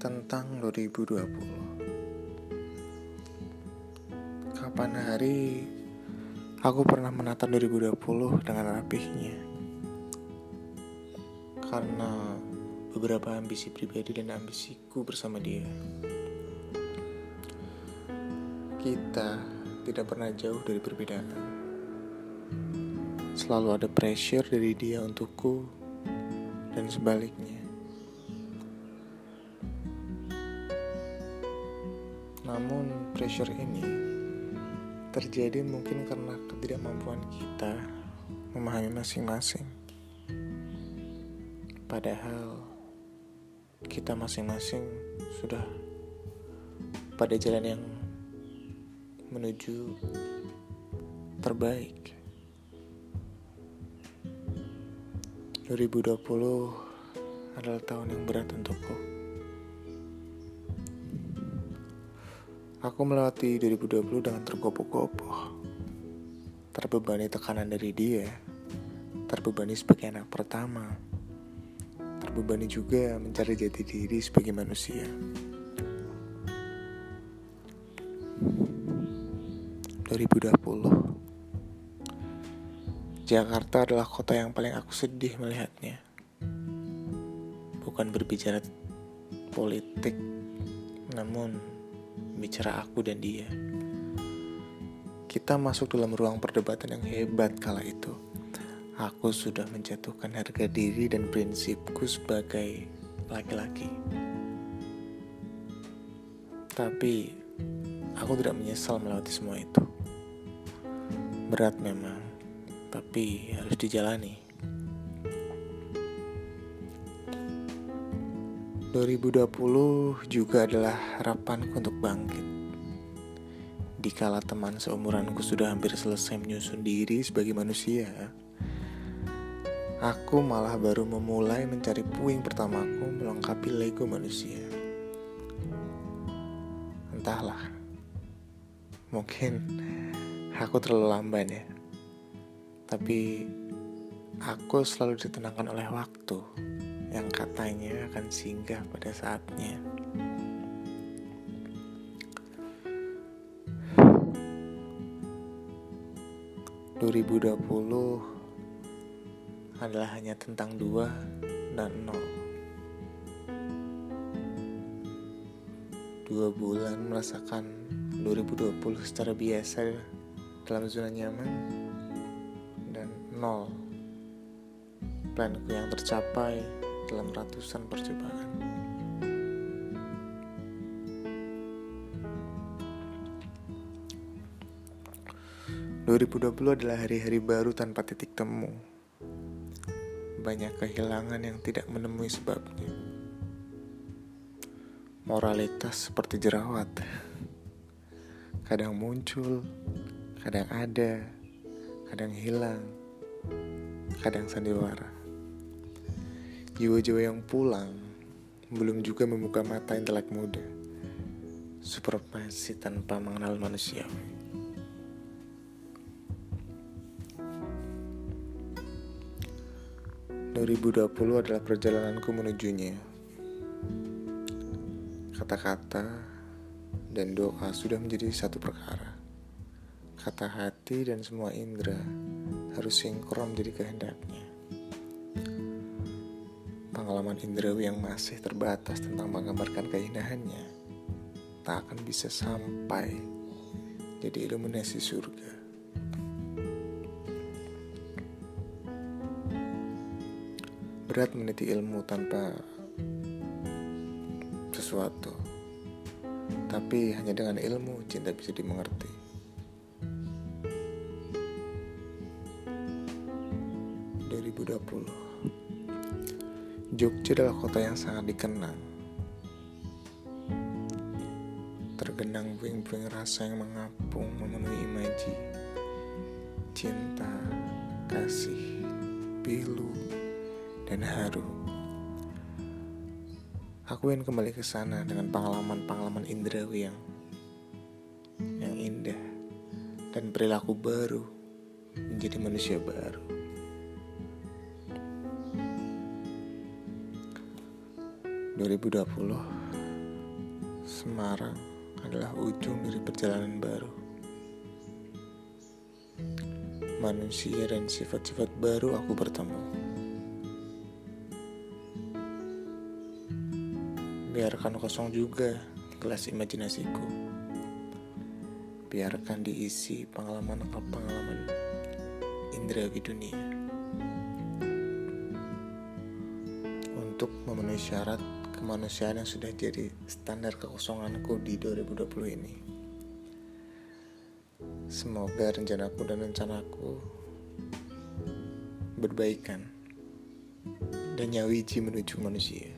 tentang 2020. Kapan hari aku pernah menata 2020 dengan rapihnya? Karena beberapa ambisi pribadi dan ambisiku bersama dia. Kita tidak pernah jauh dari perbedaan. Selalu ada pressure dari dia untukku dan sebaliknya. Pressure ini terjadi mungkin karena ketidakmampuan kita memahami masing-masing. Padahal kita masing-masing sudah pada jalan yang menuju terbaik. 2020 adalah tahun yang berat untukku. Aku melewati 2020 dengan tergopoh-gopoh. Terbebani tekanan dari dia. Terbebani sebagai anak pertama. Terbebani juga mencari jati diri sebagai manusia. Jakarta adalah kota yang paling aku sedih melihatnya. Bukan berbicara politik, namun bicara aku dan dia. Kita masuk dalam ruang perdebatan yang hebat kala itu. Aku sudah menjatuhkan harga diri dan prinsipku sebagai laki-laki. Tapi aku tidak menyesal melewati semua itu. Berat memang, tapi harus dijalani. 2020 juga adalah harapanku untuk bangkit. Dikala teman seumuranku sudah hampir selesai menyusun diri sebagai manusia, aku malah baru memulai mencari puing pertamaku melengkapi Lego manusia. Entahlah, mungkin aku terlalu lamban ya, tapi aku selalu ditenangkan oleh waktu yang katanya akan singgah pada saatnya. ...2020 adalah hanya tentang dua dan nol. Dua bulan merasakan 2020 secara biasa dalam zona nyaman dan nol planku yang tercapai dalam ratusan percobaan. ...2020 adalah hari-hari baru tanpa titik temu. Banyak kehilangan yang tidak menemui sebabnya. Moralitas seperti jerawat. Kadang muncul, kadang ada, kadang hilang, kadang sandiwara. Jiwa-jiwa yang pulang belum juga membuka mata intelek muda. Supermasi tanpa mengenal manusia. ...2020 adalah perjalananku menujunya. Kata-kata dan doa sudah menjadi satu perkara. Kata hati dan semua indera harus sinkron menjadi kehendaknya pengalaman indrawi yang masih terbatas tentang menggambarkan keindahannya tak akan bisa sampai jadi iluminasi surga. Berat meniti ilmu tanpa sesuatu, tapi hanya dengan ilmu cinta bisa dimengerti. puluh Jogja adalah kota yang sangat dikenang. Tergenang puing-puing rasa yang mengapung memenuhi imaji. Cinta, kasih, pilu, dan haru. Aku ingin kembali ke sana dengan pengalaman-pengalaman indrawi yang yang indah dan perilaku baru menjadi manusia baru. 2020 Semarang adalah ujung dari perjalanan baru. Manusia dan sifat-sifat baru aku bertemu. Biarkan kosong juga kelas imajinasiku. Biarkan diisi pengalaman-pengalaman indera di dunia. Untuk memenuhi syarat kemanusiaan yang sudah jadi standar kekosonganku di 2020 ini. Semoga rencanaku dan rencanaku berbaikan dan nyawiji menuju manusia.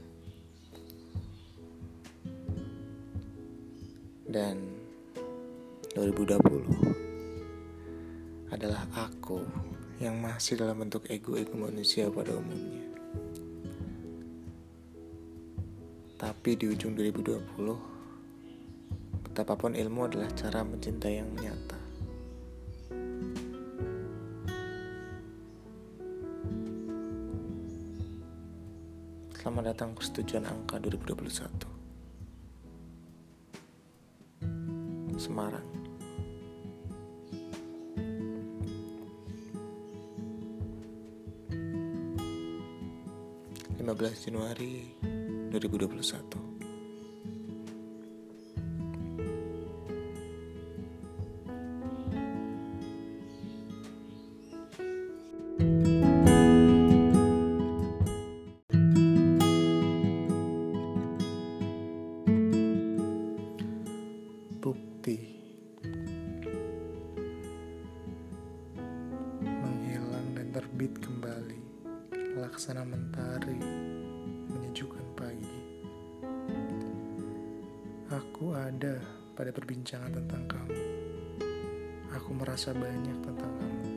Dan 2020 adalah aku yang masih dalam bentuk ego-ego manusia pada umumnya. Tapi di ujung 2020, betapapun ilmu adalah cara mencintai yang nyata. Selamat datang ke Setujuan Angka 2021. Semarang. Lima belas Januari 2021 Bukti Ada pada perbincangan tentang kamu. Aku merasa banyak tentang kamu.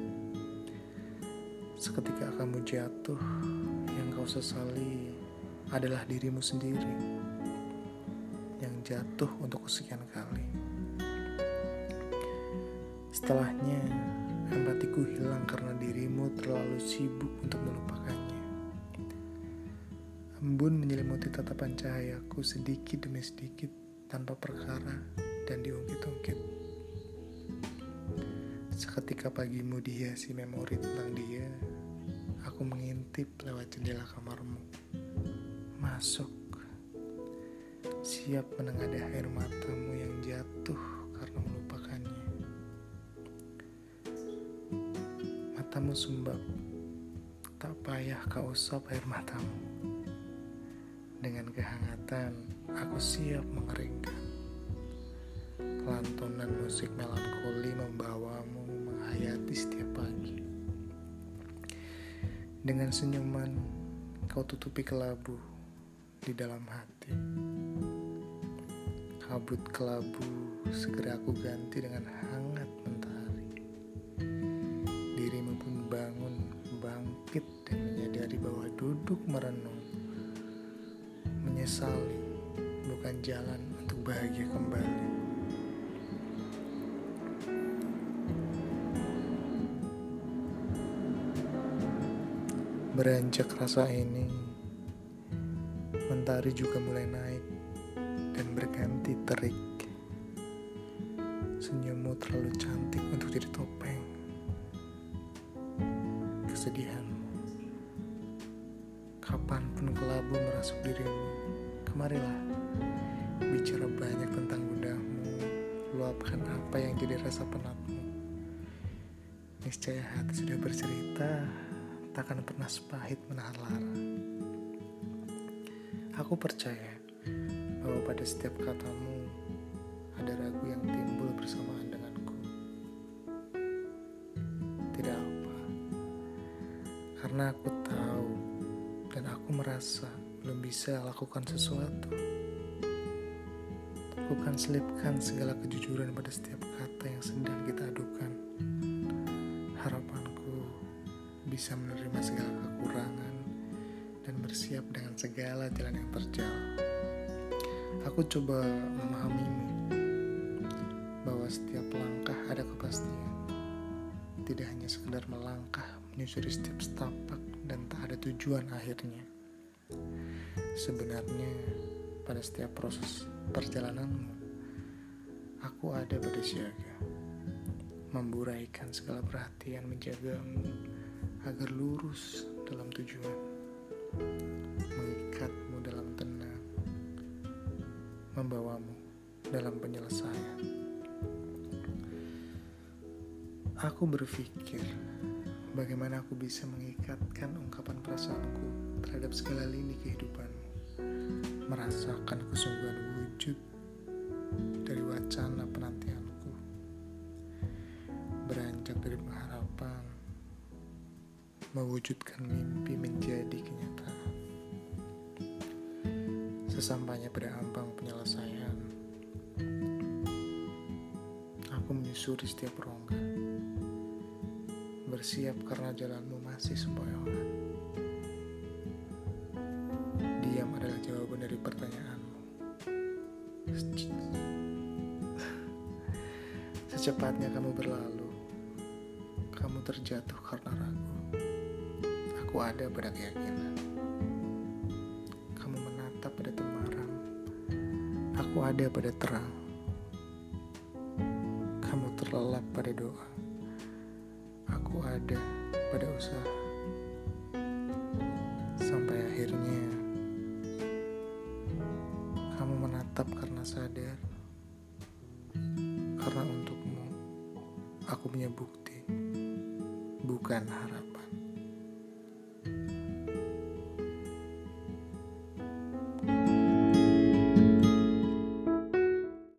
Seketika kamu jatuh, yang kau sesali adalah dirimu sendiri yang jatuh untuk kesekian kali. Setelahnya, empatiku hilang karena dirimu terlalu sibuk untuk melupakannya. Embun menyelimuti tatapan cahayaku sedikit demi sedikit tanpa perkara dan diungkit-ungkit. Seketika pagimu dihiasi memori tentang dia, aku mengintip lewat jendela kamarmu. Masuk, siap menengadah air matamu yang jatuh karena melupakannya. Matamu sembab, tak payah kau usap air matamu. Dengan kehangatan, aku siap mengeringkan. Lantunan musik melankoli membawamu menghayati setiap pagi. Dengan senyuman, kau tutupi kelabu di dalam hati. Kabut kelabu segera aku ganti dengan hangat mentari. Dirimu pun bangun, bangkit dan menyadari bahwa duduk merenung menyesali bukan jalan untuk bahagia kembali. Beranjak rasa ini, mentari juga mulai naik dan berganti terik. Senyummu terlalu cantik untuk jadi topeng. Kesedihanmu. Kapan pun kelabu merasuk dirimu, Kemarilah, bicara banyak tentang bundahmu, luapkan apa yang jadi rasa penatmu. Niscaya hati sudah bercerita, takkan pernah sepahit menahan lara. Aku percaya bahwa pada setiap katamu ada ragu yang timbul bersamaan denganku. Tidak apa, karena aku tahu dan aku merasa belum bisa lakukan sesuatu. Bukan selipkan segala kejujuran pada setiap kata yang sedang kita adukan. Harapanku bisa menerima segala kekurangan dan bersiap dengan segala jalan yang terjal. Aku coba memahamimu bahwa setiap langkah ada kepastian. Tidak hanya sekedar melangkah menyusuri setiap setapak dan tak ada tujuan akhirnya. Sebenarnya pada setiap proses perjalananmu, aku ada pada siaga, memburaikan segala perhatian menjagamu agar lurus dalam tujuan, mengikatmu dalam tenang, membawamu dalam penyelesaian. Aku berpikir bagaimana aku bisa mengikatkan ungkapan perasaanku terhadap segala lini kehidupanmu, merasakan kesungguhan wujud dari wacana penantianku, beranjak dari pengharapan, mewujudkan mimpi menjadi kenyataan. Sesampainya pada ambang penyelesaian, aku menyusuri setiap rongga bersiap karena jalanmu masih sempoyongan. Diam adalah jawaban dari pertanyaanmu. Secepatnya kamu berlalu, kamu terjatuh karena ragu. Aku ada pada keyakinan. Kamu menatap pada temaram, aku ada pada terang. Kamu terlelap pada doa aku ada pada usaha. Sampai akhirnya kamu menatap karena sadar. Karena untukmu aku punya bukti, bukan harap.